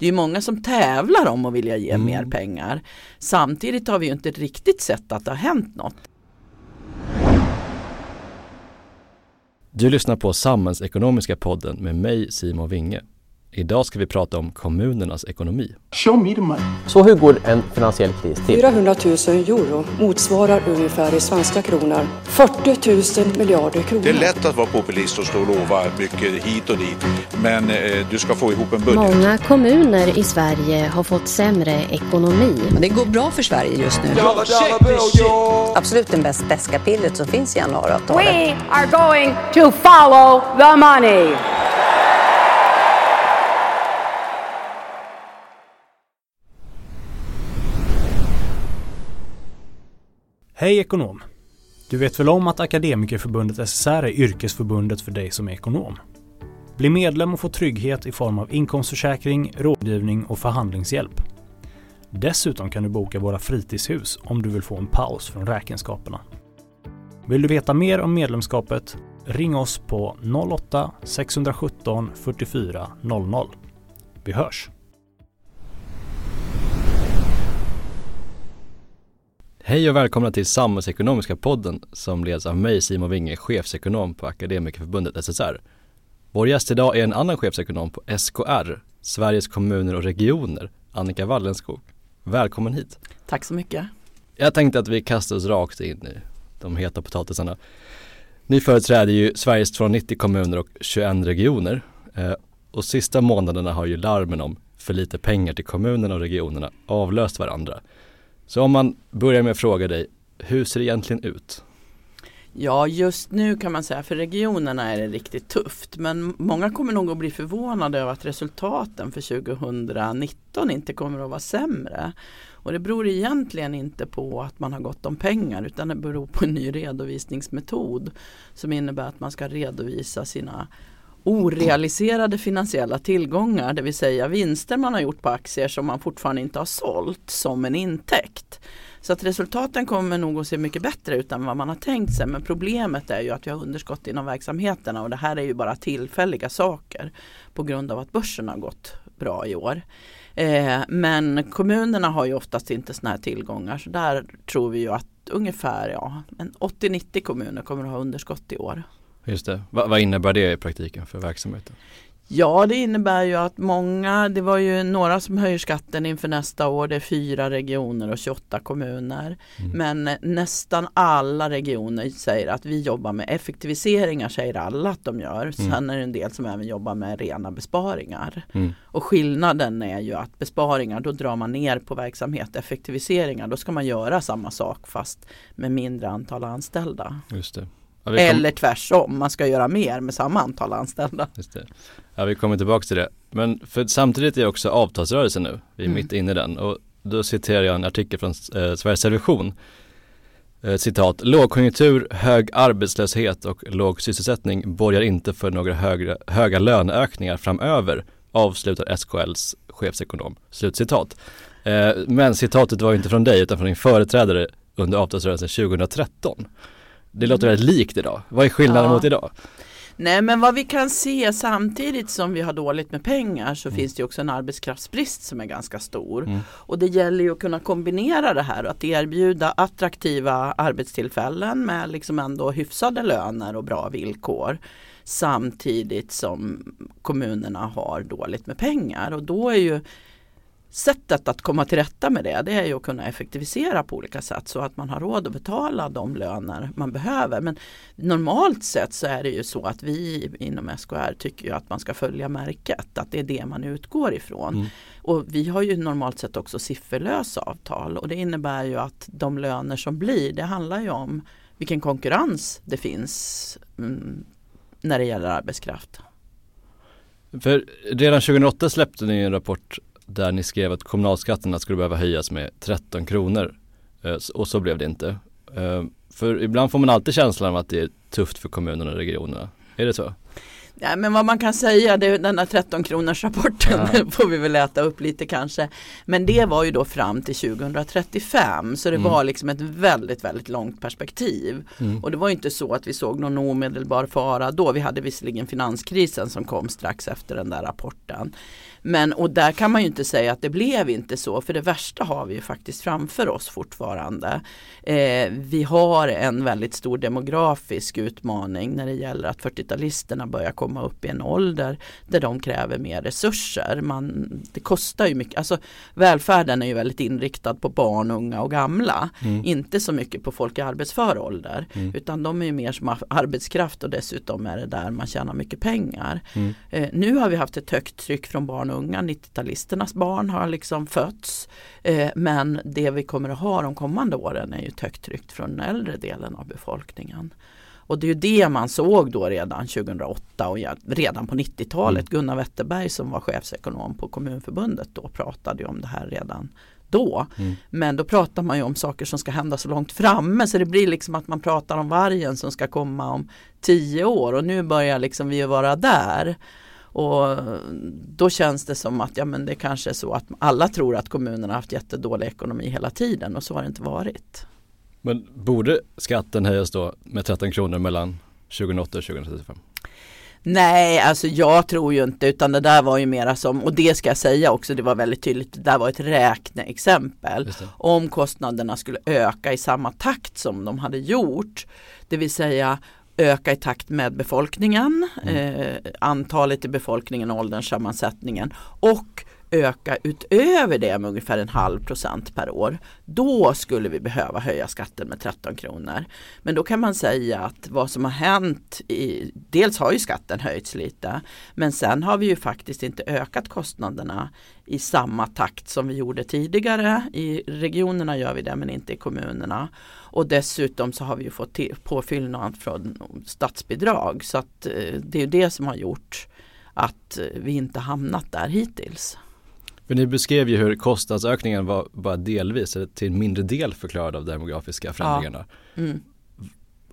Det är många som tävlar om att vilja ge Mm. mer pengar. Samtidigt har vi ju inte riktigt sett att det har hänt något. Du lyssnar på Samhällsekonomiska podden med mig Simon Winge. Idag ska vi prata om kommunernas ekonomi. Show me the money. Så hur går en finansiell kris till? 400 000 euro motsvarar ungefär i svenska kronor 40 000 miljarder kronor. Det är lätt att vara populist och stå och lova mycket hit och dit. Men eh, du ska få ihop en budget. Många kommuner i Sverige har fått sämre ekonomi. Det går bra för Sverige just nu. Absolut det bäst beska pillret som finns i januariavtalet. We are going to follow the money. Hej ekonom! Du vet väl om att Akademikerförbundet SSR är yrkesförbundet för dig som är ekonom? Bli medlem och få trygghet i form av inkomstförsäkring, rådgivning och förhandlingshjälp. Dessutom kan du boka våra fritidshus om du vill få en paus från räkenskaperna. Vill du veta mer om medlemskapet? Ring oss på 08-617 44 00. Vi hörs! Hej och välkomna till Samhällsekonomiska podden som leds av mig Simon Winge, chefsekonom på Akademikerförbundet SSR. Vår gäst idag är en annan chefsekonom på SKR, Sveriges kommuner och regioner, Annika Wallenskog. Välkommen hit! Tack så mycket. Jag tänkte att vi kastar oss rakt in i de heta potatisarna. Ni företräder ju Sveriges 290 kommuner och 21 regioner eh, och sista månaderna har ju larmen om för lite pengar till kommunerna och regionerna avlöst varandra. Så om man börjar med att fråga dig, hur ser det egentligen ut? Ja just nu kan man säga för regionerna är det riktigt tufft men många kommer nog att bli förvånade över att resultaten för 2019 inte kommer att vara sämre. Och det beror egentligen inte på att man har gott om pengar utan det beror på en ny redovisningsmetod som innebär att man ska redovisa sina orealiserade finansiella tillgångar, det vill säga vinster man har gjort på aktier som man fortfarande inte har sålt som en intäkt. Så att resultaten kommer nog att se mycket bättre ut än vad man har tänkt sig. Men problemet är ju att vi har underskott inom verksamheterna och det här är ju bara tillfälliga saker på grund av att börsen har gått bra i år. Eh, men kommunerna har ju oftast inte sådana här tillgångar så där tror vi ju att ungefär ja, 80-90 kommuner kommer att ha underskott i år. Just det, Va, vad innebär det i praktiken för verksamheten? Ja det innebär ju att många, det var ju några som höjer skatten inför nästa år, det är fyra regioner och 28 kommuner. Mm. Men nästan alla regioner säger att vi jobbar med effektiviseringar, säger alla att de gör. Sen mm. är det en del som även jobbar med rena besparingar. Mm. Och skillnaden är ju att besparingar, då drar man ner på verksamhet. Effektiviseringar, då ska man göra samma sak fast med mindre antal anställda. Just det. Ja. Eller tvärsom, man ska göra mer med samma antal anställda. Ja, vi kommer tillbaka till det. Men för samtidigt är också avtalsrörelsen nu, vi är mm. mitt inne i den. Och då citerar jag en artikel från eh, Sveriges Television. Eh, citat, lågkonjunktur, hög arbetslöshet och låg sysselsättning borgar inte för några högre, höga löneökningar framöver, avslutar SKLs chefsekonom. Slutcitat. Eh, men citatet var inte från dig utan från din företrädare under avtalsrörelsen 2013. Det låter väldigt likt idag. Vad är skillnaden ja. mot idag? Nej men vad vi kan se samtidigt som vi har dåligt med pengar så mm. finns det också en arbetskraftsbrist som är ganska stor. Mm. Och det gäller ju att kunna kombinera det här och att erbjuda attraktiva arbetstillfällen med liksom ändå hyfsade löner och bra villkor. Samtidigt som kommunerna har dåligt med pengar och då är ju Sättet att komma till rätta med det, det är ju att kunna effektivisera på olika sätt så att man har råd att betala de löner man behöver. Men normalt sett så är det ju så att vi inom SKR tycker ju att man ska följa märket, att det är det man utgår ifrån. Mm. Och vi har ju normalt sett också sifferlösa avtal och det innebär ju att de löner som blir, det handlar ju om vilken konkurrens det finns mm, när det gäller arbetskraft. För redan 2008 släppte ni en rapport där ni skrev att kommunalskatterna skulle behöva höjas med 13 kronor och så blev det inte. För ibland får man alltid känslan av att det är tufft för kommunerna och regionerna. Är det så? Ja, men vad man kan säga, det, den här 13 kronors rapporten ja. får vi väl äta upp lite kanske. Men det var ju då fram till 2035 så det mm. var liksom ett väldigt väldigt långt perspektiv. Mm. Och det var inte så att vi såg någon omedelbar fara då. Vi hade visserligen finanskrisen som kom strax efter den där rapporten. Men och där kan man ju inte säga att det blev inte så för det värsta har vi ju faktiskt framför oss fortfarande. Eh, vi har en väldigt stor demografisk utmaning när det gäller att 40-talisterna börjar komma upp i en ålder där de kräver mer resurser. Man, det kostar ju mycket, alltså välfärden är ju väldigt inriktad på barn, unga och gamla. Mm. Inte så mycket på folk i arbetsför ålder mm. utan de är ju mer som arbetskraft och dessutom är det där man tjänar mycket pengar. Mm. Eh, nu har vi haft ett högt tryck från barn och unga, 90-talisternas barn har liksom fötts. Eh, men det vi kommer att ha de kommande åren är ju ett högt tryck från den äldre delen av befolkningen. Och det är ju det man såg då redan 2008 och redan på 90-talet. Mm. Gunnar Wetterberg som var chefsekonom på Kommunförbundet då pratade ju om det här redan då. Mm. Men då pratar man ju om saker som ska hända så långt framme så det blir liksom att man pratar om vargen som ska komma om tio år och nu börjar liksom vi vara där. Och då känns det som att ja, men det kanske är så att alla tror att kommunerna haft jättedålig ekonomi hela tiden och så har det inte varit. Men borde skatten höjas då med 13 kronor mellan 2008 och 2035? Nej, alltså jag tror ju inte utan det där var ju mera som, och det ska jag säga också, det var väldigt tydligt, det där var ett räkneexempel. Om kostnaderna skulle öka i samma takt som de hade gjort, det vill säga öka i takt med befolkningen, mm. eh, antalet i befolkningen, ålderssammansättningen och öka utöver det med ungefär en halv procent per år. Då skulle vi behöva höja skatten med 13 kronor. Men då kan man säga att vad som har hänt, i, dels har ju skatten höjts lite men sen har vi ju faktiskt inte ökat kostnaderna i samma takt som vi gjorde tidigare. I regionerna gör vi det men inte i kommunerna. Och dessutom så har vi ju fått påfyllnad från statsbidrag så att eh, det är det som har gjort att eh, vi inte hamnat där hittills. För ni beskrev ju hur kostnadsökningen var bara delvis, eller till en mindre del förklarad av demografiska förändringarna. Ja. Mm.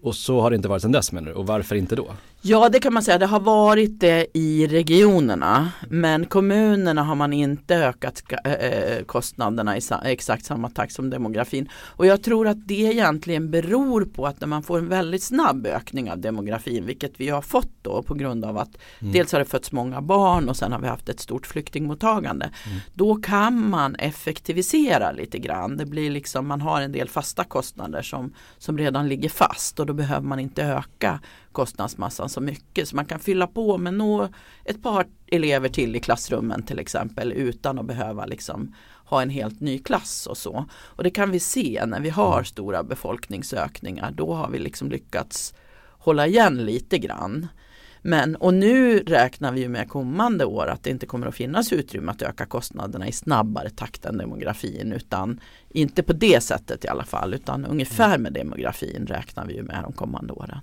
Och så har det inte varit sedan dess menar du, och varför inte då? Ja det kan man säga, det har varit det i regionerna men kommunerna har man inte ökat äh, kostnaderna i exakt samma takt som demografin. Och jag tror att det egentligen beror på att när man får en väldigt snabb ökning av demografin, vilket vi har fått då på grund av att mm. dels har det fötts många barn och sen har vi haft ett stort flyktingmottagande. Mm. Då kan man effektivisera lite grann. Det blir liksom, man har en del fasta kostnader som, som redan ligger fast och då behöver man inte öka kostnadsmassan så mycket. Så man kan fylla på med nå ett par elever till i klassrummen till exempel utan att behöva liksom ha en helt ny klass och så. Och det kan vi se när vi har stora befolkningsökningar. Då har vi liksom lyckats hålla igen lite grann. Men, och nu räknar vi med kommande år att det inte kommer att finnas utrymme att öka kostnaderna i snabbare takt än demografin utan inte på det sättet i alla fall utan ungefär med demografin räknar vi med de kommande åren.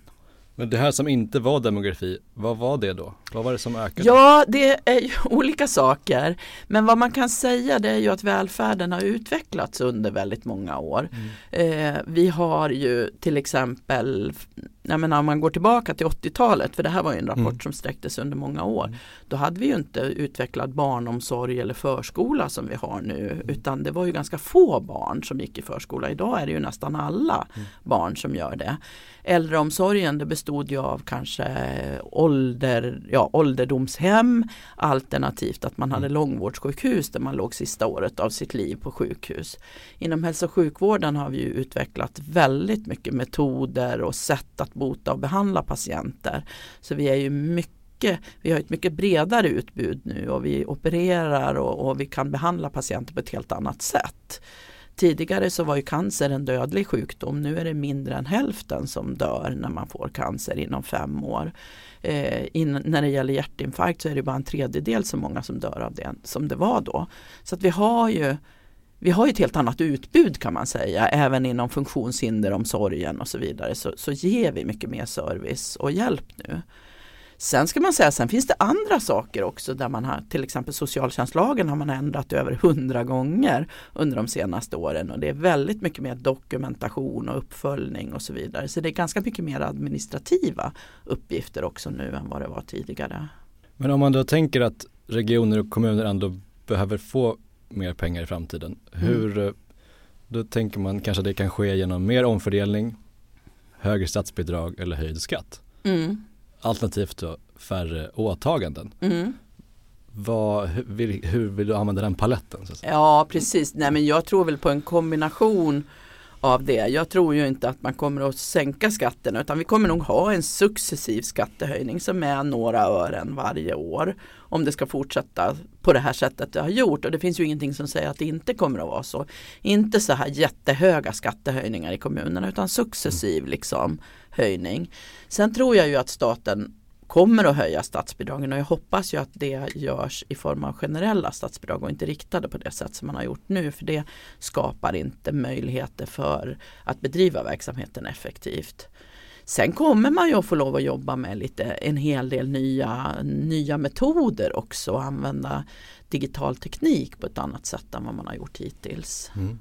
Men det här som inte var demografi, vad var det då? Vad var det som ökade? Ja, det är ju olika saker. Men vad man kan säga det är ju att välfärden har utvecklats under väldigt många år. Mm. Eh, vi har ju till exempel jag menar om man går tillbaka till 80-talet, för det här var ju en rapport mm. som sträcktes under många år. Mm. Då hade vi ju inte utvecklad barnomsorg eller förskola som vi har nu mm. utan det var ju ganska få barn som gick i förskola. Idag är det ju nästan alla mm. barn som gör det. Äldreomsorgen det bestod ju av kanske ålder, ja, ålderdomshem alternativt att man hade mm. långvårdssjukhus där man låg sista året av sitt liv på sjukhus. Inom hälso och sjukvården har vi ju utvecklat väldigt mycket metoder och sätt att bota och behandla patienter. Så vi är ju mycket vi har ett mycket bredare utbud nu och vi opererar och, och, vi kan behandla patienter på ett helt annat sätt. Tidigare så var ju cancer en dödlig sjukdom. Nu är det mindre än hälften som dör när man får cancer inom fem år. Eh, in, när det gäller hjärtinfarkt så är det bara en tredjedel så många som dör av det som det var då. Så att vi har ju vi har ett helt annat utbud kan man säga. Även inom funktionshinderomsorgen och så vidare så, så ger vi mycket mer service och hjälp nu. Sen ska man säga, sen finns det andra saker också där man har till exempel socialtjänstlagen har man ändrat över hundra gånger under de senaste åren och det är väldigt mycket mer dokumentation och uppföljning och så vidare. Så det är ganska mycket mer administrativa uppgifter också nu än vad det var tidigare. Men om man då tänker att regioner och kommuner ändå behöver få mer pengar i framtiden. Mm. Hur, mm. då tänker man kanske att det kan ske genom mer omfördelning, högre statsbidrag eller höjd skatt. Mm. Alternativt då färre åtaganden. Mm. vad, hur, hur vill du använda den paletten? Ja precis, nej men jag tror väl på en kombination av det. Jag tror ju inte att man kommer att sänka skatterna utan vi kommer nog ha en successiv skattehöjning som är några ören varje år. Om det ska fortsätta på det här sättet det har gjort och det finns ju ingenting som säger att det inte kommer att vara så. Inte så här jättehöga skattehöjningar i kommunerna utan successiv liksom höjning. Sen tror jag ju att staten kommer att höja statsbidragen och jag hoppas ju att det görs i form av generella statsbidrag och inte riktade på det sätt som man har gjort nu för det skapar inte möjligheter för att bedriva verksamheten effektivt. Sen kommer man ju att få lov att jobba med lite, en hel del nya, nya metoder också och använda digital teknik på ett annat sätt än vad man har gjort hittills. Mm.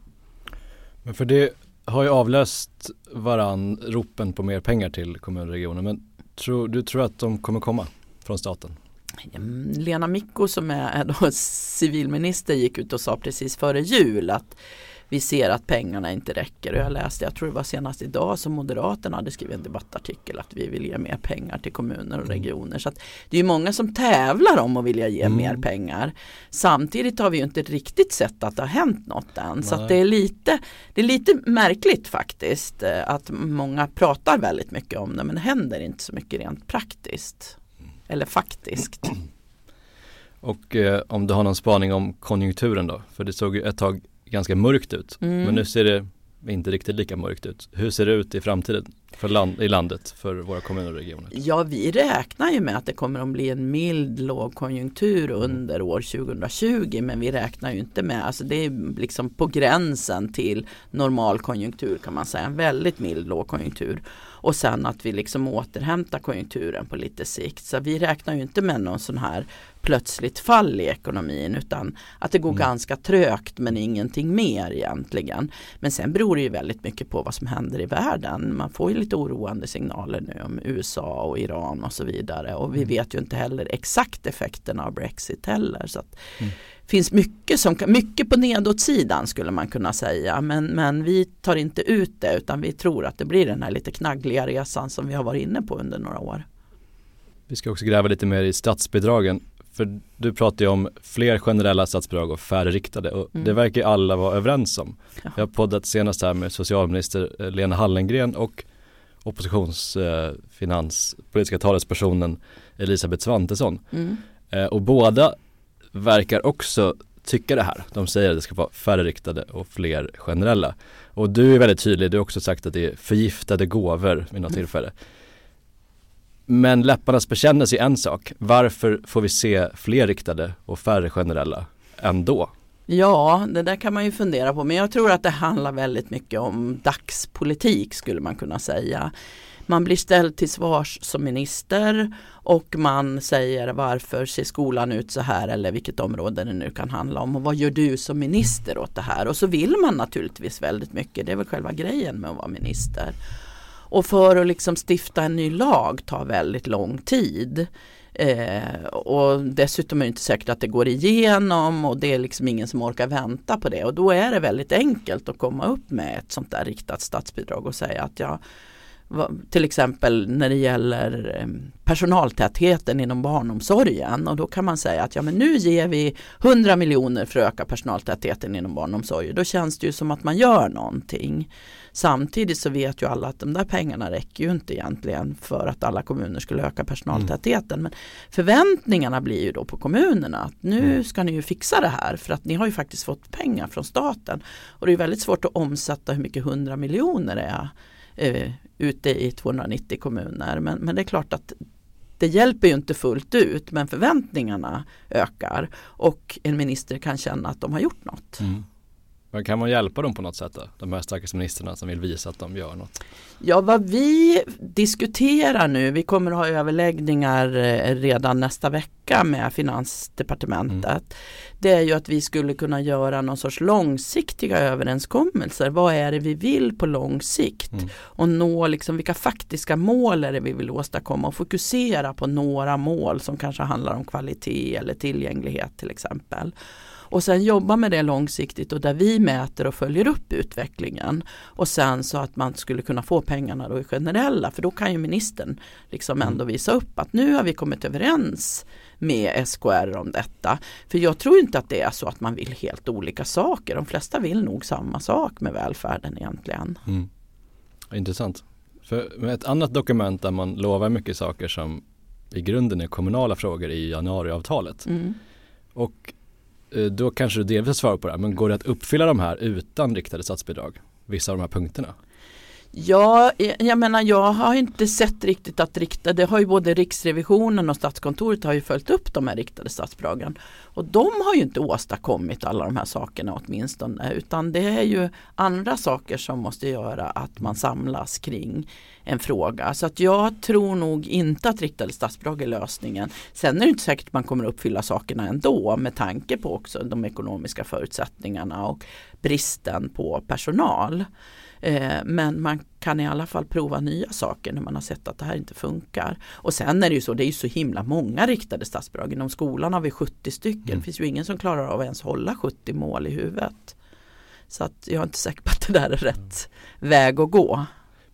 Men för det har ju avlöst varann ropen på mer pengar till kommuner och regioner men Tror, du tror att de kommer komma från staten? Lena Micko som är då civilminister gick ut och sa precis före jul att vi ser att pengarna inte räcker. Och jag läste, jag tror det var senast idag som Moderaterna hade skrivit en debattartikel att vi vill ge mer pengar till kommuner och mm. regioner. Så det är många som tävlar om att vilja ge mm. mer pengar. Samtidigt har vi ju inte riktigt sett att det har hänt något än. Nej. Så det, är lite, det är lite märkligt faktiskt eh, att många pratar väldigt mycket om det men det händer inte så mycket rent praktiskt. Eller faktiskt. Och eh, om du har någon spaning om konjunkturen då? För det såg ju ett tag ganska mörkt ut. Mm. Men nu ser det inte riktigt lika mörkt ut. Hur ser det ut i framtiden för land, i landet för våra kommuner och regioner? Ja, vi räknar ju med att det kommer att bli en mild lågkonjunktur mm. under år 2020 men vi räknar ju inte med, alltså det är liksom på gränsen till normalkonjunktur kan man säga, en väldigt mild lågkonjunktur. Och sen att vi liksom återhämtar konjunkturen på lite sikt. Så vi räknar ju inte med någon sån här plötsligt fall i ekonomin utan att det går mm. ganska trögt men ingenting mer egentligen. Men sen beror det ju väldigt mycket på vad som händer i världen. Man får ju lite oroande signaler nu om USA och Iran och så vidare och vi mm. vet ju inte heller exakt effekterna av Brexit heller. Så mm. finns mycket, som, mycket på nedåtsidan skulle man kunna säga men, men vi tar inte ut det utan vi tror att det blir den här lite knaggliga resan som vi har varit inne på under några år. Vi ska också gräva lite mer i statsbidragen. För du pratar ju om fler generella statsbidrag och färre riktade och mm. det verkar alla vara överens om. Ja. Jag har poddat senast här med socialminister eh, Lena Hallengren och oppositionsfinanspolitiska eh, talespersonen Elisabeth Svantesson. Mm. Eh, och båda verkar också tycka det här. De säger att det ska vara färre riktade och fler generella. Och du är väldigt tydlig, du har också sagt att det är förgiftade gåvor vid något mm. tillfälle. Men läpparnas bekännelse är en sak. Varför får vi se fler riktade och färre generella ändå? Ja, det där kan man ju fundera på men jag tror att det handlar väldigt mycket om dagspolitik skulle man kunna säga. Man blir ställd till svars som minister och man säger varför ser skolan ut så här eller vilket område det nu kan handla om och vad gör du som minister åt det här och så vill man naturligtvis väldigt mycket, det är väl själva grejen med att vara minister. Och för att liksom stifta en ny lag tar väldigt lång tid. Eh, och dessutom är det inte säkert att det går igenom och det är liksom ingen som orkar vänta på det. Och då är det väldigt enkelt att komma upp med ett sånt där riktat statsbidrag och säga att jag till exempel när det gäller eh, personaltätheten inom barnomsorgen och då kan man säga att ja men nu ger vi 100 miljoner för att öka personaltätheten inom barnomsorgen. Då känns det ju som att man gör någonting. Samtidigt så vet ju alla att de där pengarna räcker ju inte egentligen för att alla kommuner skulle öka personaltätheten. Mm. Men förväntningarna blir ju då på kommunerna att nu mm. ska ni ju fixa det här för att ni har ju faktiskt fått pengar från staten. Och det är väldigt svårt att omsätta hur mycket 100 miljoner är eh, ute i 290 kommuner. Men, men det är klart att det hjälper ju inte fullt ut men förväntningarna ökar och en minister kan känna att de har gjort något. Mm. Men kan man hjälpa dem på något sätt då? De här stackars ministrarna som vill visa att de gör något? Ja, vad vi diskuterar nu, vi kommer att ha överläggningar eh, redan nästa vecka med Finansdepartementet. Mm. Det är ju att vi skulle kunna göra någon sorts långsiktiga överenskommelser. Vad är det vi vill på lång sikt? Mm. Och nå liksom vilka faktiska mål är det vi vill åstadkomma och fokusera på några mål som kanske handlar om kvalitet eller tillgänglighet till exempel. Och sen jobba med det långsiktigt och där vi mäter och följer upp utvecklingen. Och sen så att man skulle kunna få pengarna då i generella för då kan ju ministern liksom ändå visa upp att nu har vi kommit överens med SKR om detta. För jag tror inte att det är så att man vill helt olika saker. De flesta vill nog samma sak med välfärden egentligen. Mm. Intressant. För med ett annat dokument där man lovar mycket saker som i grunden är kommunala frågor i januariavtalet. Mm. Och Eh, då kanske du delvis svarar på det här, men går det att uppfylla de här utan riktade statsbidrag? Vissa av de här punkterna? Ja, eh, jag menar jag har inte sett riktigt att rikta, det har ju både Riksrevisionen och Statskontoret har ju följt upp de här riktade statsbidragen. Och de har ju inte åstadkommit alla de här sakerna åtminstone utan det är ju andra saker som måste göra att man samlas kring en fråga. Så att jag tror nog inte att riktade statsbidrag är lösningen. Sen är det inte säkert att man kommer uppfylla sakerna ändå med tanke på också de ekonomiska förutsättningarna och bristen på personal. Eh, men man kan i alla fall prova nya saker när man har sett att det här inte funkar. Och sen är det ju så, det är ju så himla många riktade statsbidrag. Inom skolan har vi 70 stycken. Mm. Det finns ju ingen som klarar av att ens hålla 70 mål i huvudet. Så att jag är inte säker på att det där är rätt väg att gå.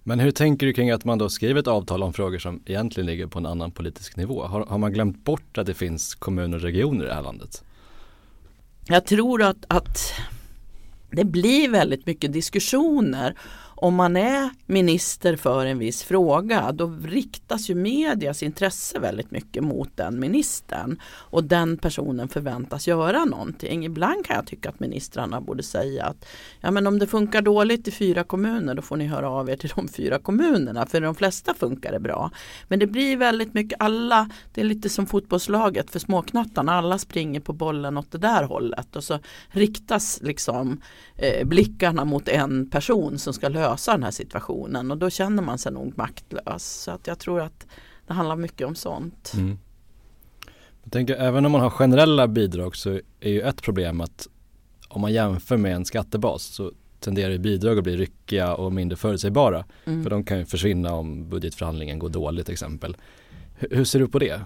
Men hur tänker du kring att man då skriver ett avtal om frågor som egentligen ligger på en annan politisk nivå? Har, har man glömt bort att det finns kommuner och regioner i det här landet? Jag tror att, att det blir väldigt mycket diskussioner om man är minister för en viss fråga då riktas ju medias intresse väldigt mycket mot den ministern och den personen förväntas göra någonting. Ibland kan jag tycka att ministrarna borde säga att ja, men om det funkar dåligt i fyra kommuner då får ni höra av er till de fyra kommunerna för de flesta funkar det bra. Men det blir väldigt mycket alla, det är lite som fotbollslaget för småknattarna, alla springer på bollen åt det där hållet och så riktas liksom eh, blickarna mot en person som ska lösa lösa den här situationen och då känner man sig nog maktlös. Så att jag tror att det handlar mycket om sånt. Mm. Jag tänker även om man har generella bidrag så är ju ett problem att om man jämför med en skattebas så tenderar bidrag att bli ryckiga och mindre förutsägbara. Mm. För de kan ju försvinna om budgetförhandlingen går dåligt till exempel. Hur ser du på det?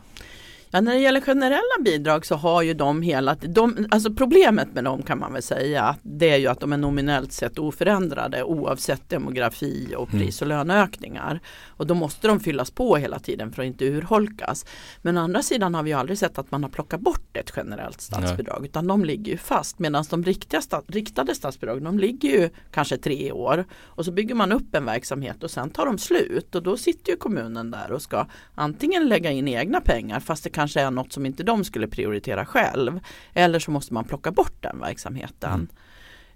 Ja, när det gäller generella bidrag så har ju de hela de, alltså problemet med dem kan man väl säga det är ju att de är nominellt sett oförändrade oavsett demografi och mm. pris och löneökningar. Och då måste de fyllas på hela tiden för att inte urholkas. Men å andra sidan har vi aldrig sett att man har plockat bort ett generellt statsbidrag Nej. utan de ligger ju fast medan de riktiga, riktade statsbidragen de ligger ju kanske tre år och så bygger man upp en verksamhet och sen tar de slut och då sitter ju kommunen där och ska antingen lägga in egna pengar fast det kan kanske är något som inte de skulle prioritera själv. Eller så måste man plocka bort den verksamheten.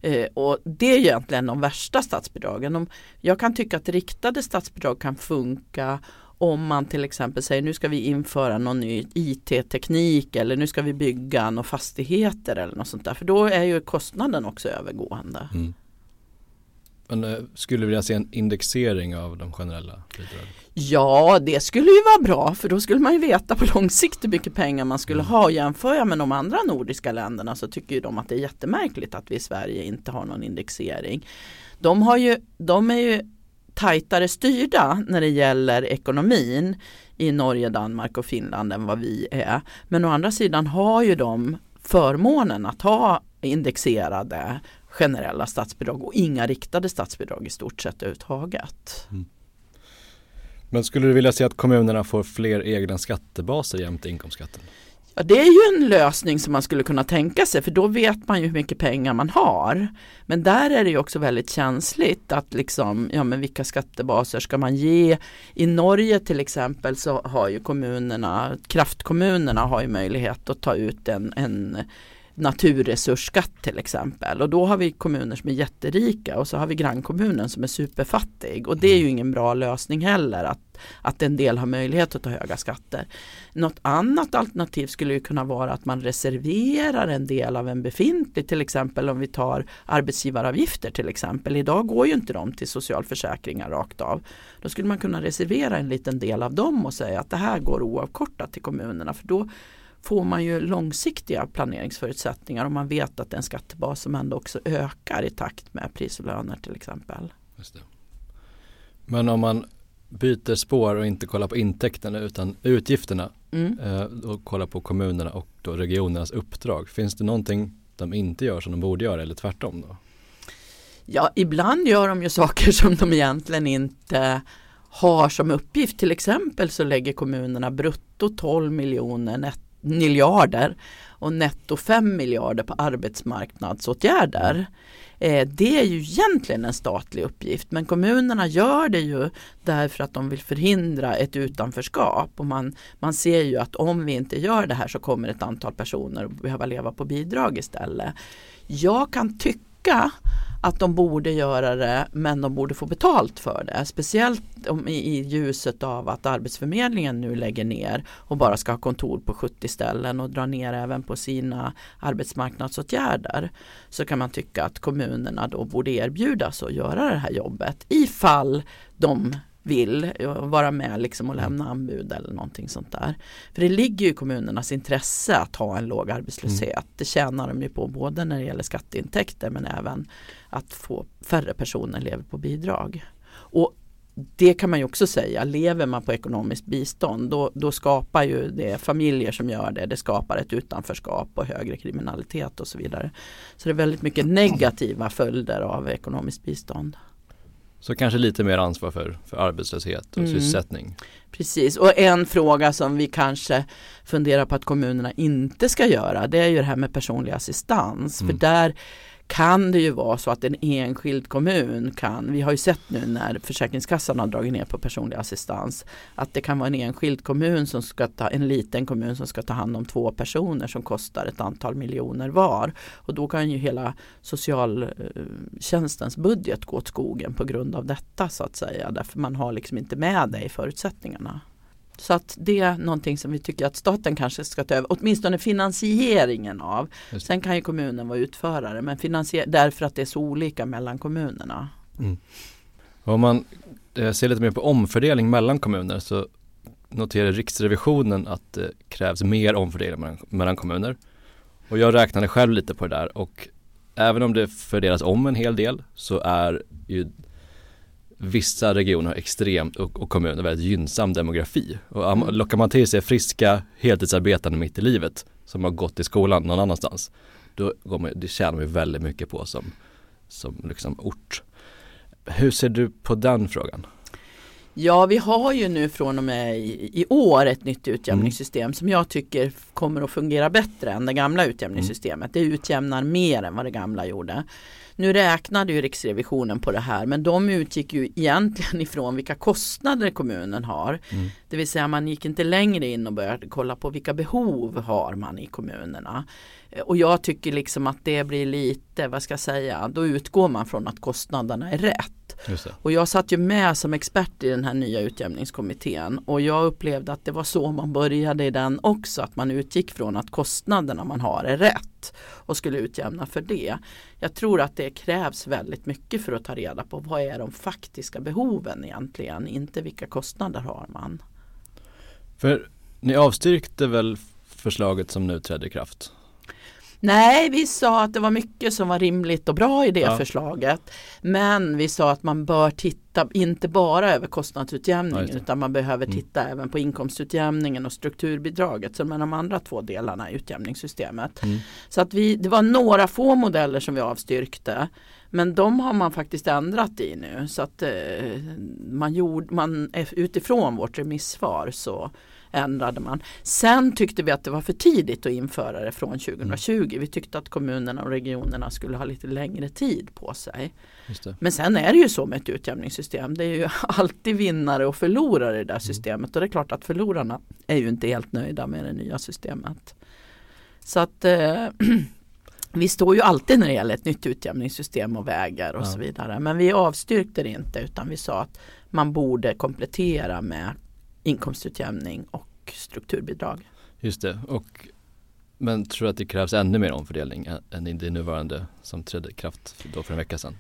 Mm. Eh, och det är egentligen de värsta statsbidragen. Om, jag kan tycka att riktade statsbidrag kan funka om man till exempel säger nu ska vi införa någon ny IT-teknik eller nu ska vi bygga några fastigheter eller något sånt där. För då är ju kostnaden också övergående. Mm. Men eh, skulle vilja se en indexering av de generella bidragen? Ja, det skulle ju vara bra för då skulle man ju veta på lång sikt hur mycket pengar man skulle mm. ha. Och jämför jag med de andra nordiska länderna så tycker ju de att det är jättemärkligt att vi i Sverige inte har någon indexering. De, har ju, de är ju tajtare styrda när det gäller ekonomin i Norge, Danmark och Finland än vad vi är. Men å andra sidan har ju de förmånen att ha indexerade generella statsbidrag och inga riktade statsbidrag i stort sett överhuvudtaget. Mm. Men skulle du vilja se att kommunerna får fler egna skattebaser jämte inkomstskatten? Ja, det är ju en lösning som man skulle kunna tänka sig för då vet man ju hur mycket pengar man har. Men där är det ju också väldigt känsligt att liksom, ja men vilka skattebaser ska man ge? I Norge till exempel så har ju kommunerna, kraftkommunerna har ju möjlighet att ta ut en, en naturresursskatt till exempel och då har vi kommuner som är jätterika och så har vi grannkommunen som är superfattig och det är ju ingen bra lösning heller att, att en del har möjlighet att ta höga skatter. Något annat alternativ skulle ju kunna vara att man reserverar en del av en befintlig till exempel om vi tar arbetsgivaravgifter till exempel. Idag går ju inte de till socialförsäkringar rakt av. Då skulle man kunna reservera en liten del av dem och säga att det här går oavkortat till kommunerna för då får man ju långsiktiga planeringsförutsättningar om man vet att det är en skattebas som ändå också ökar i takt med pris och löner till exempel. Men om man byter spår och inte kollar på intäkterna utan utgifterna mm. eh, och kollar på kommunerna och då regionernas uppdrag. Finns det någonting de inte gör som de borde göra eller tvärtom då? Ja, ibland gör de ju saker som de egentligen inte har som uppgift. Till exempel så lägger kommunerna brutto 12 miljoner miljarder och netto 5 miljarder på arbetsmarknadsåtgärder. Eh, det är ju egentligen en statlig uppgift men kommunerna gör det ju därför att de vill förhindra ett utanförskap och man, man ser ju att om vi inte gör det här så kommer ett antal personer behöva leva på bidrag istället. Jag kan tycka att de borde göra det men de borde få betalt för det. Speciellt om, i, i ljuset av att Arbetsförmedlingen nu lägger ner och bara ska ha kontor på 70 ställen och dra ner även på sina arbetsmarknadsåtgärder. Så kan man tycka att kommunerna då borde erbjudas att göra det här jobbet ifall de vill vara med liksom och mm. lämna anbud eller någonting sånt där. För det ligger ju i kommunernas intresse att ha en låg arbetslöshet. Mm. Det tjänar de ju på både när det gäller skatteintäkter men även att få färre personer lever på bidrag. Och det kan man ju också säga, lever man på ekonomiskt bistånd då, då, skapar ju det familjer som gör det, det skapar ett utanförskap och högre kriminalitet och så vidare. Så det är väldigt mycket negativa följder av ekonomiskt bistånd. Så kanske lite mer ansvar för, för arbetslöshet och mm. sysselsättning. Precis och en fråga som vi kanske funderar på att kommunerna inte ska göra det är ju det här med personlig assistans. Mm. För där kan det ju vara så att en enskild kommun kan, vi har ju sett nu när Försäkringskassan har dragit ner på personlig assistans, att det kan vara en enskild kommun som ska ta, en liten kommun som ska ta hand om två personer som kostar ett antal miljoner var. Och då kan ju hela socialtjänstens eh, budget gå åt skogen på grund av detta så att säga, därför man har liksom inte med det i förutsättningarna. Så att det är någonting som vi tycker att staten kanske ska ta över, åtminstone finansieringen av. Sen kan ju kommunen vara utförare men finansier därför att det är så olika mellan kommunerna. Mm. Om man eh, ser lite mer på omfördelning mellan kommuner så noterar Riksrevisionen att det krävs mer omfördelning mellan, mellan kommuner. Och jag räknade själv lite på det där och även om det fördelas om en hel del så är ju vissa regioner har extremt och, och kommuner väldigt gynnsam demografi. Och mm. lockar man till sig friska heltidsarbetande mitt i livet som har gått i skolan någon annanstans, då går man, det tjänar man väldigt mycket på som, som liksom ort. Hur ser du på den frågan? Ja, vi har ju nu från och med i, i år ett nytt utjämningssystem mm. som jag tycker kommer att fungera bättre än det gamla utjämningssystemet. Mm. Det utjämnar mer än vad det gamla gjorde. Nu räknade ju Riksrevisionen på det här men de utgick ju egentligen ifrån vilka kostnader kommunen har. Mm. Det vill säga man gick inte längre in och började kolla på vilka behov har man i kommunerna. Och jag tycker liksom att det blir lite, vad ska jag säga, då utgår man från att kostnaderna är rätt. Och jag satt ju med som expert i den här nya utjämningskommittén och jag upplevde att det var så man började i den också, att man utgick från att kostnaderna man har är rätt och skulle utjämna för det. Jag tror att det krävs väldigt mycket för att ta reda på vad är de faktiska behoven egentligen, inte vilka kostnader har man. För ni avstyrkte väl förslaget som nu trädde i kraft? Nej, vi sa att det var mycket som var rimligt och bra i det ja. förslaget. Men vi sa att man bör titta, inte bara över kostnadsutjämningen ja, utan man behöver mm. titta mm. även på inkomstutjämningen och strukturbidraget som är de andra två delarna i utjämningssystemet. Mm. Så att vi, det var några få modeller som vi avstyrkte. Men de har man faktiskt ändrat i nu så att eh, man, gjorde, man utifrån vårt remissvar så ändrade man. Sen tyckte vi att det var för tidigt att införa det från 2020. Mm. Vi tyckte att kommunerna och regionerna skulle ha lite längre tid på sig. Men sen är det ju så med ett utjämningssystem. Det är ju alltid vinnare och förlorare i det där mm. systemet och det är klart att förlorarna är ju inte helt nöjda med det nya systemet. Så att eh, vi står ju alltid när det gäller ett nytt utjämningssystem och vägar och ja. så vidare. Men vi avstyrkte det inte utan vi sa att man borde komplettera med inkomstutjämning och strukturbidrag. Just det, och, men tror du att det krävs ännu mer omfördelning än i det nuvarande som trädde i kraft då för en vecka sedan?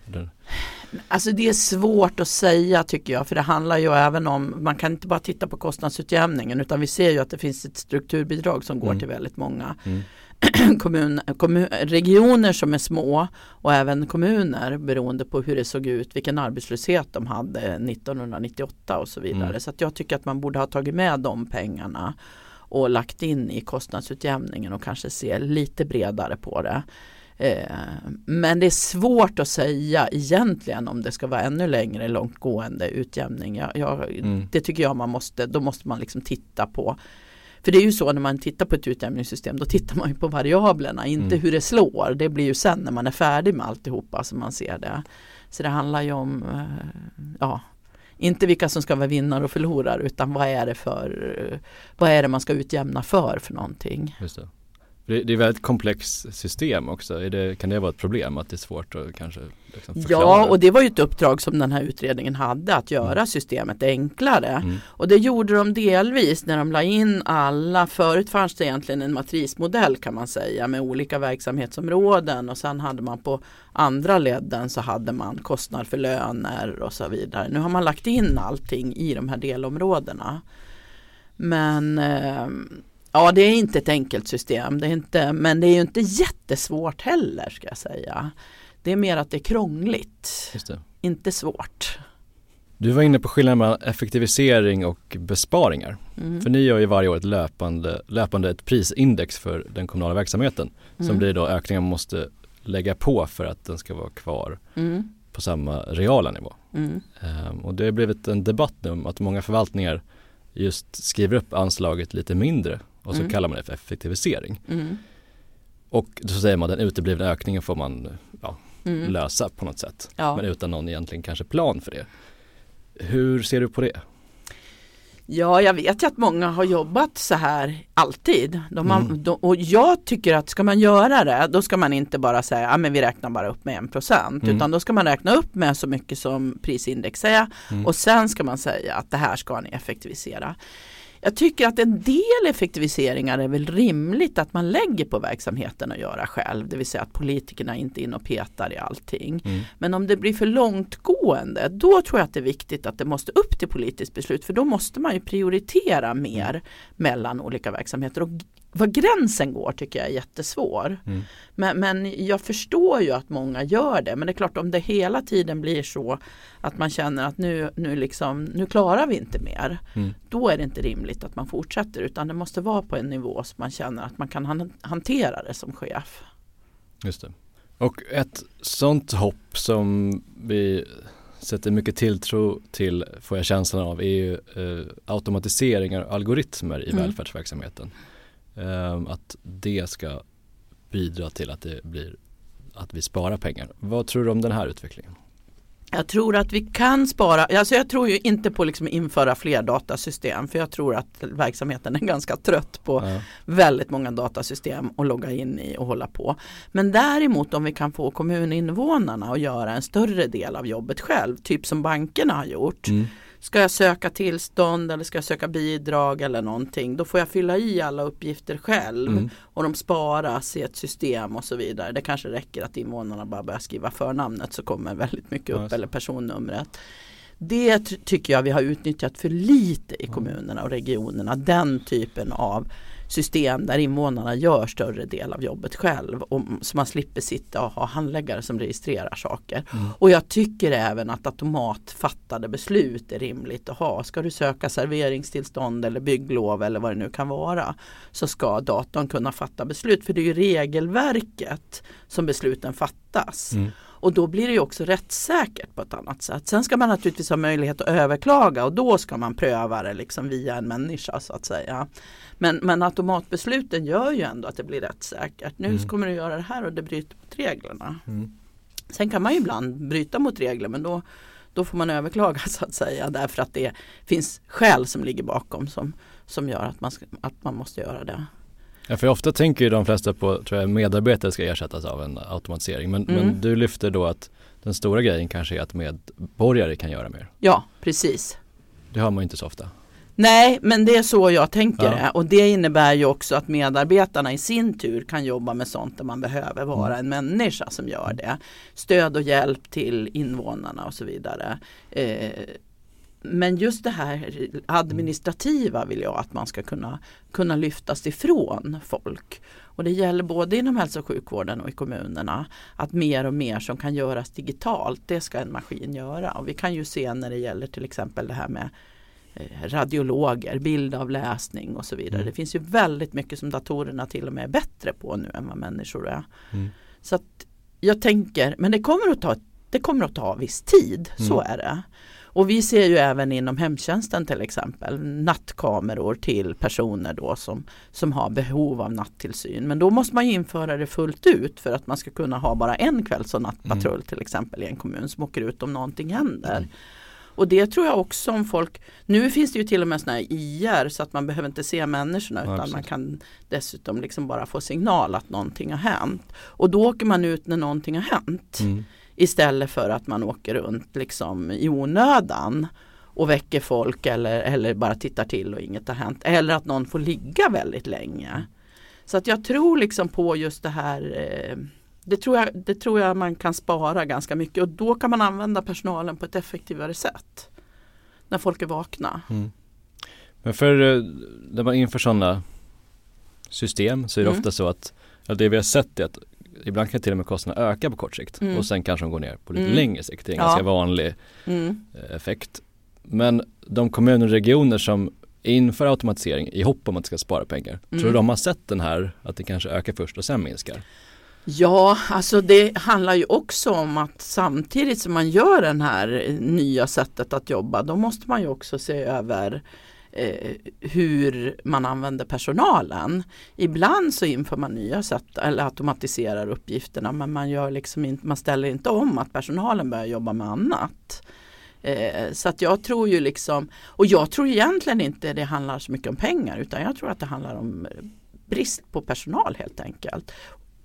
Alltså det är svårt att säga tycker jag för det handlar ju även om, man kan inte bara titta på kostnadsutjämningen utan vi ser ju att det finns ett strukturbidrag som går mm. till väldigt många. Mm. kommun, kommun, regioner som är små och även kommuner beroende på hur det såg ut, vilken arbetslöshet de hade 1998 och så vidare. Mm. Så jag tycker att man borde ha tagit med de pengarna och lagt in i kostnadsutjämningen och kanske se lite bredare på det. Eh, men det är svårt att säga egentligen om det ska vara ännu längre långtgående utjämning. Jag, jag, mm. Det tycker jag man måste, då måste man liksom titta på för det är ju så när man tittar på ett utjämningssystem då tittar man ju på variablerna, inte mm. hur det slår. Det blir ju sen när man är färdig med alltihopa som man ser det. Så det handlar ju om, eh, ja, inte vilka som ska vara vinnare och förlorare utan vad är det för, eh, vad är det man ska utjämna för för någonting. Just det. Det, det är väldigt komplext system också. Det, kan det vara ett problem att det är svårt att kanske liksom förklara? Ja, och det var ju ett uppdrag som den här utredningen hade att göra mm. systemet enklare. Mm. Och det gjorde de delvis när de la in alla. Förut fanns det egentligen en matrismodell kan man säga med olika verksamhetsområden och sen hade man på andra ledden så hade man kostnad för löner och så vidare. Nu har man lagt in allting i de här delområdena. Men eh, Ja det är inte ett enkelt system, det är inte, men det är ju inte jättesvårt heller ska jag säga. Det är mer att det är krångligt, inte svårt. Du var inne på skillnaden mellan effektivisering och besparingar. Mm. För ni gör ju varje år ett löpande, löpande ett prisindex för den kommunala verksamheten. Mm. Som blir då ökningar man måste lägga på för att den ska vara kvar mm. på samma reala nivå. Um, och det har blivit en debatt nu om att många förvaltningar just skriver upp anslaget lite mindre och så mm. kallar man det för effektivisering. Mm. Och så säger man den uteblivna ökningen får man ja, mm. lösa på något sätt. Ja. Men utan någon egentligen kanske plan för det. Hur ser du på det? Ja, jag vet ju att många har jobbat så här alltid. De har, mm. de, och jag tycker att ska man göra det, då ska man inte bara säga att ah, vi räknar bara upp med en procent. Mm. Utan då ska man räkna upp med så mycket som prisindex är. Mm. Och sen ska man säga att det här ska ni effektivisera. Jag tycker att en del effektiviseringar är väl rimligt att man lägger på verksamheten att göra själv. Det vill säga att politikerna inte är in och petar i allting. Mm. Men om det blir för långtgående då tror jag att det är viktigt att det måste upp till politiskt beslut. För då måste man ju prioritera mer mm. mellan olika verksamheter. Och var gränsen går tycker jag är jättesvår. Mm. Men, men jag förstår ju att många gör det. Men det är klart om det hela tiden blir så att man känner att nu, nu, liksom, nu klarar vi inte mer. Mm. Då är det inte rimligt att man fortsätter utan det måste vara på en nivå som man känner att man kan hantera det som chef. Just det. Och ett sånt hopp som vi sätter mycket tilltro till, får jag känslan av, är ju eh, automatiseringar och algoritmer i mm. välfärdsverksamheten. Ehm, att det ska bidra till att det blir att vi sparar pengar. Vad tror du om den här utvecklingen? Jag tror att vi kan spara, alltså jag tror ju inte på liksom införa fler datasystem för jag tror att verksamheten är ganska trött på ja. väldigt många datasystem att logga in i och hålla på. Men däremot om vi kan få kommuninvånarna att göra en större del av jobbet själv, typ som bankerna har gjort. Mm Ska jag söka tillstånd eller ska jag söka bidrag eller någonting. Då får jag fylla i alla uppgifter själv. Mm. Och de sparas i ett system och så vidare. Det kanske räcker att invånarna bara börjar skriva förnamnet så kommer väldigt mycket upp. Eller personnumret. Det tycker jag vi har utnyttjat för lite i kommunerna och regionerna. Den typen av system där invånarna gör större del av jobbet själv. Och, så man slipper sitta och ha handläggare som registrerar saker. Mm. Och jag tycker även att automatfattade beslut är rimligt att ha. Ska du söka serveringstillstånd eller bygglov eller vad det nu kan vara. Så ska datorn kunna fatta beslut. För det är ju regelverket som besluten fattas. Mm. Och då blir det också rättssäkert på ett annat sätt. Sen ska man naturligtvis ha möjlighet att överklaga och då ska man pröva det liksom via en människa så att säga. Men, men automatbesluten gör ju ändå att det blir rättssäkert. Nu mm. kommer du göra det här och det bryter mot reglerna. Mm. Sen kan man ju ibland bryta mot regler men då, då får man överklaga så att säga därför att det finns skäl som ligger bakom som, som gör att man, ska, att man måste göra det. Ja, för ofta tänker ju de flesta på, tror jag, medarbetare ska ersättas av en automatisering. Men, mm. men du lyfter då att den stora grejen kanske är att medborgare kan göra mer. Ja, precis. Det hör man ju inte så ofta. Nej, men det är så jag tänker ja. och det innebär ju också att medarbetarna i sin tur kan jobba med sånt där man behöver vara mm. en människa som gör det. Stöd och hjälp till invånarna och så vidare. Eh, men just det här administrativa vill jag att man ska kunna, kunna lyftas ifrån folk. Och det gäller både inom hälso och sjukvården och i kommunerna att mer och mer som kan göras digitalt det ska en maskin göra. Och vi kan ju se när det gäller till exempel det här med eh, radiologer, bildavläsning och så vidare. Mm. Det finns ju väldigt mycket som datorerna till och med är bättre på nu än vad människor är. Mm. Så att jag tänker, men det kommer att ta, det kommer att ta viss tid, mm. så är det. Och vi ser ju även inom hemtjänsten till exempel nattkameror till personer då som, som har behov av nattillsyn. Men då måste man införa det fullt ut för att man ska kunna ha bara en kvälls och nattpatrull mm. till exempel i en kommun som åker ut om någonting händer. Mm. Och det tror jag också om folk, nu finns det ju till och med sådana här IR så att man behöver inte se människorna utan ja, man kan dessutom liksom bara få signal att någonting har hänt. Och då åker man ut när någonting har hänt. Mm. Istället för att man åker runt liksom i onödan och väcker folk eller, eller bara tittar till och inget har hänt. Eller att någon får ligga väldigt länge. Så att jag tror liksom på just det här eh, det tror, jag, det tror jag man kan spara ganska mycket och då kan man använda personalen på ett effektivare sätt. När folk är vakna. Mm. Men för eh, när man inför sådana system så är det mm. ofta så att, det vi har sett är att ibland kan till och med kostnaderna öka på kort sikt mm. och sen kanske de går ner på lite mm. längre sikt. Det är en ja. ganska vanlig mm. Eh, effekt. Men de kommuner och regioner som inför automatisering i hopp om att det ska spara pengar, tror du mm. de har sett den här att det kanske ökar först och sen minskar? Ja, alltså det handlar ju också om att samtidigt som man gör den här nya sättet att jobba, då måste man ju också se över eh, hur man använder personalen. Ibland så inför man nya sätt eller automatiserar uppgifterna men man, gör liksom inte, man ställer inte om att personalen börjar jobba med annat. Eh, så att jag tror ju liksom, och jag tror egentligen inte det handlar så mycket om pengar utan jag tror att det handlar om brist på personal helt enkelt.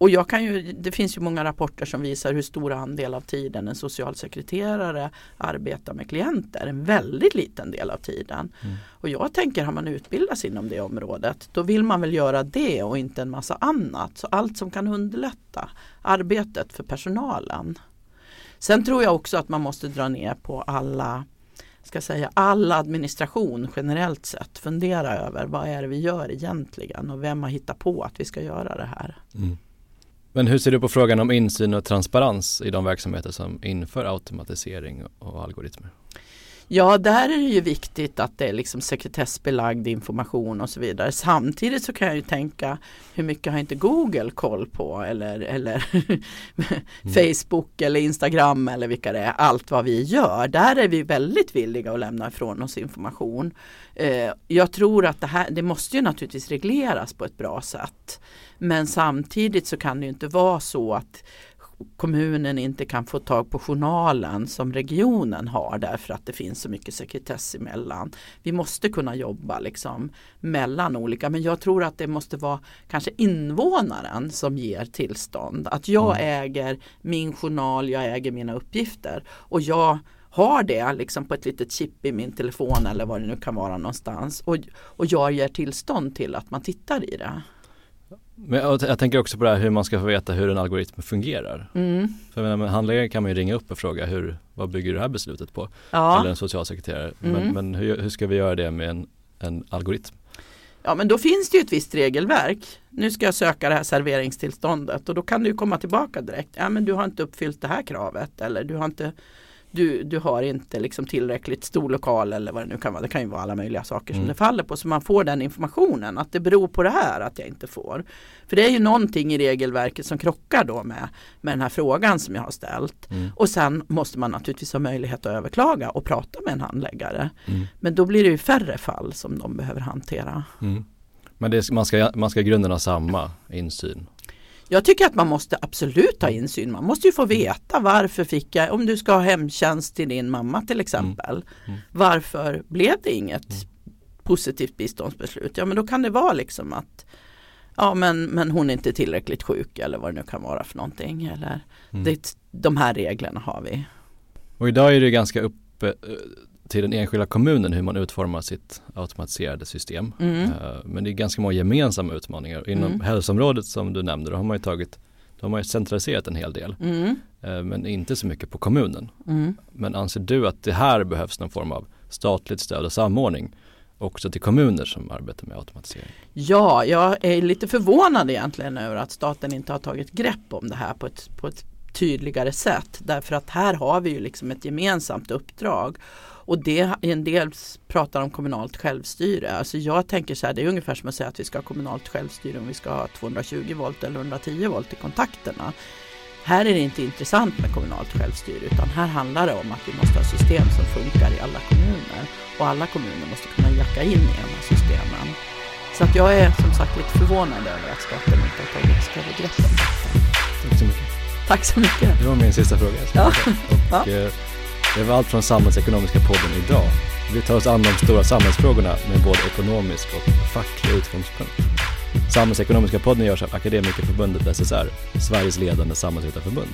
Och jag kan ju, det finns ju många rapporter som visar hur stor andel av tiden en socialsekreterare arbetar med klienter. En väldigt liten del av tiden. Mm. Och jag tänker, har man utbildats inom det området då vill man väl göra det och inte en massa annat. Så allt som kan underlätta arbetet för personalen. Sen tror jag också att man måste dra ner på alla ska säga, all administration generellt sett. Fundera över vad är det vi gör egentligen och vem har hittat på att vi ska göra det här. Mm. Men hur ser du på frågan om insyn och transparens i de verksamheter som inför automatisering och algoritmer? Ja, där är det ju viktigt att det är liksom sekretessbelagd information och så vidare. Samtidigt så kan jag ju tänka hur mycket har inte Google koll på eller, eller mm. Facebook eller Instagram eller vilka det är. Allt vad vi gör. Där är vi väldigt villiga att lämna ifrån oss information. Eh, jag tror att det här, det måste ju naturligtvis regleras på ett bra sätt. Men samtidigt så kan det inte vara så att kommunen inte kan få tag på journalen som regionen har därför att det finns så mycket sekretess emellan. Vi måste kunna jobba liksom mellan olika men jag tror att det måste vara kanske invånaren som ger tillstånd. Att jag mm. äger min journal, jag äger mina uppgifter och jag har det liksom på ett litet chip i min telefon eller vad det nu kan vara någonstans och, och jag ger tillstånd till att man tittar i det. Men jag, jag, tänker också på det här hur man ska få veta hur en algoritm fungerar. Mm. För med handläggare kan man ju ringa upp och fråga hur, vad bygger du det här beslutet på? Ja. Eller en socialsekreterare. Mm. Men, men hur, hur, ska vi göra det med en, en algoritm? Ja men då finns det ju ett visst regelverk. Nu ska jag söka det här serveringstillståndet och då kan du komma tillbaka direkt. Ja men du har inte uppfyllt det här kravet eller du har inte du, du har inte liksom tillräckligt stor lokal eller vad det nu kan vara. Det kan ju vara alla möjliga saker mm. som det faller på. Så man får den informationen att det beror på det här att jag inte får. För det är ju någonting i regelverket som krockar då med, med den här frågan som jag har ställt. Mm. Och sen måste man naturligtvis ha möjlighet att överklaga och prata med en handläggare. Mm. Men då blir det ju färre fall som de behöver hantera. Mm. Men det, man, ska, man ska i grunden ha samma insyn jag tycker att man måste absolut ha insyn. Man måste ju få veta varför fick jag, om du ska ha hemtjänst till din mamma till exempel. Mm. Mm. Varför blev det inget mm. positivt biståndsbeslut? Ja men då kan det vara liksom att Ja men, men hon är inte tillräckligt sjuk eller vad det nu kan vara för någonting. Eller, mm. det, de här reglerna har vi. Och idag är det ganska uppe eh, till den enskilda kommunen hur man utformar sitt automatiserade system. Mm. Uh, men det är ganska många gemensamma utmaningar. Inom mm. hälsoområdet som du nämnde, då har man ju tagit då har man ju centraliserat en hel del. Mm. Uh, men inte så mycket på kommunen. Mm. Men anser du att det här behövs någon form av statligt stöd och samordning också till kommuner som arbetar med automatisering? Ja, jag är lite förvånad egentligen över att staten inte har tagit grepp om det här på ett, på ett tydligare sätt. Därför att här har vi ju liksom ett gemensamt uppdrag. Och det, en del pratar om kommunalt självstyre. Alltså jag tänker så här, det är ungefär som att säga att vi ska ha kommunalt självstyre om vi ska ha 220 volt eller 110 volt i kontakterna. Här är det inte intressant med kommunalt självstyre utan här handlar det om att vi måste ha system som funkar i alla kommuner. Och alla kommuner måste kunna jacka in i de här systemen. Så att jag är som sagt lite förvånad över att staten inte har tagit större grepp om Tack så mycket. Tack så mycket. Det var min sista fråga. Ja. Och, eh, det var allt från Samhällsekonomiska podden idag. Vi tar oss an de stora samhällsfrågorna med både ekonomisk och facklig utgångspunkt. Samhällsekonomiska podden görs av Akademikerförbundet SSR, Sveriges ledande samhällsvetarförbund.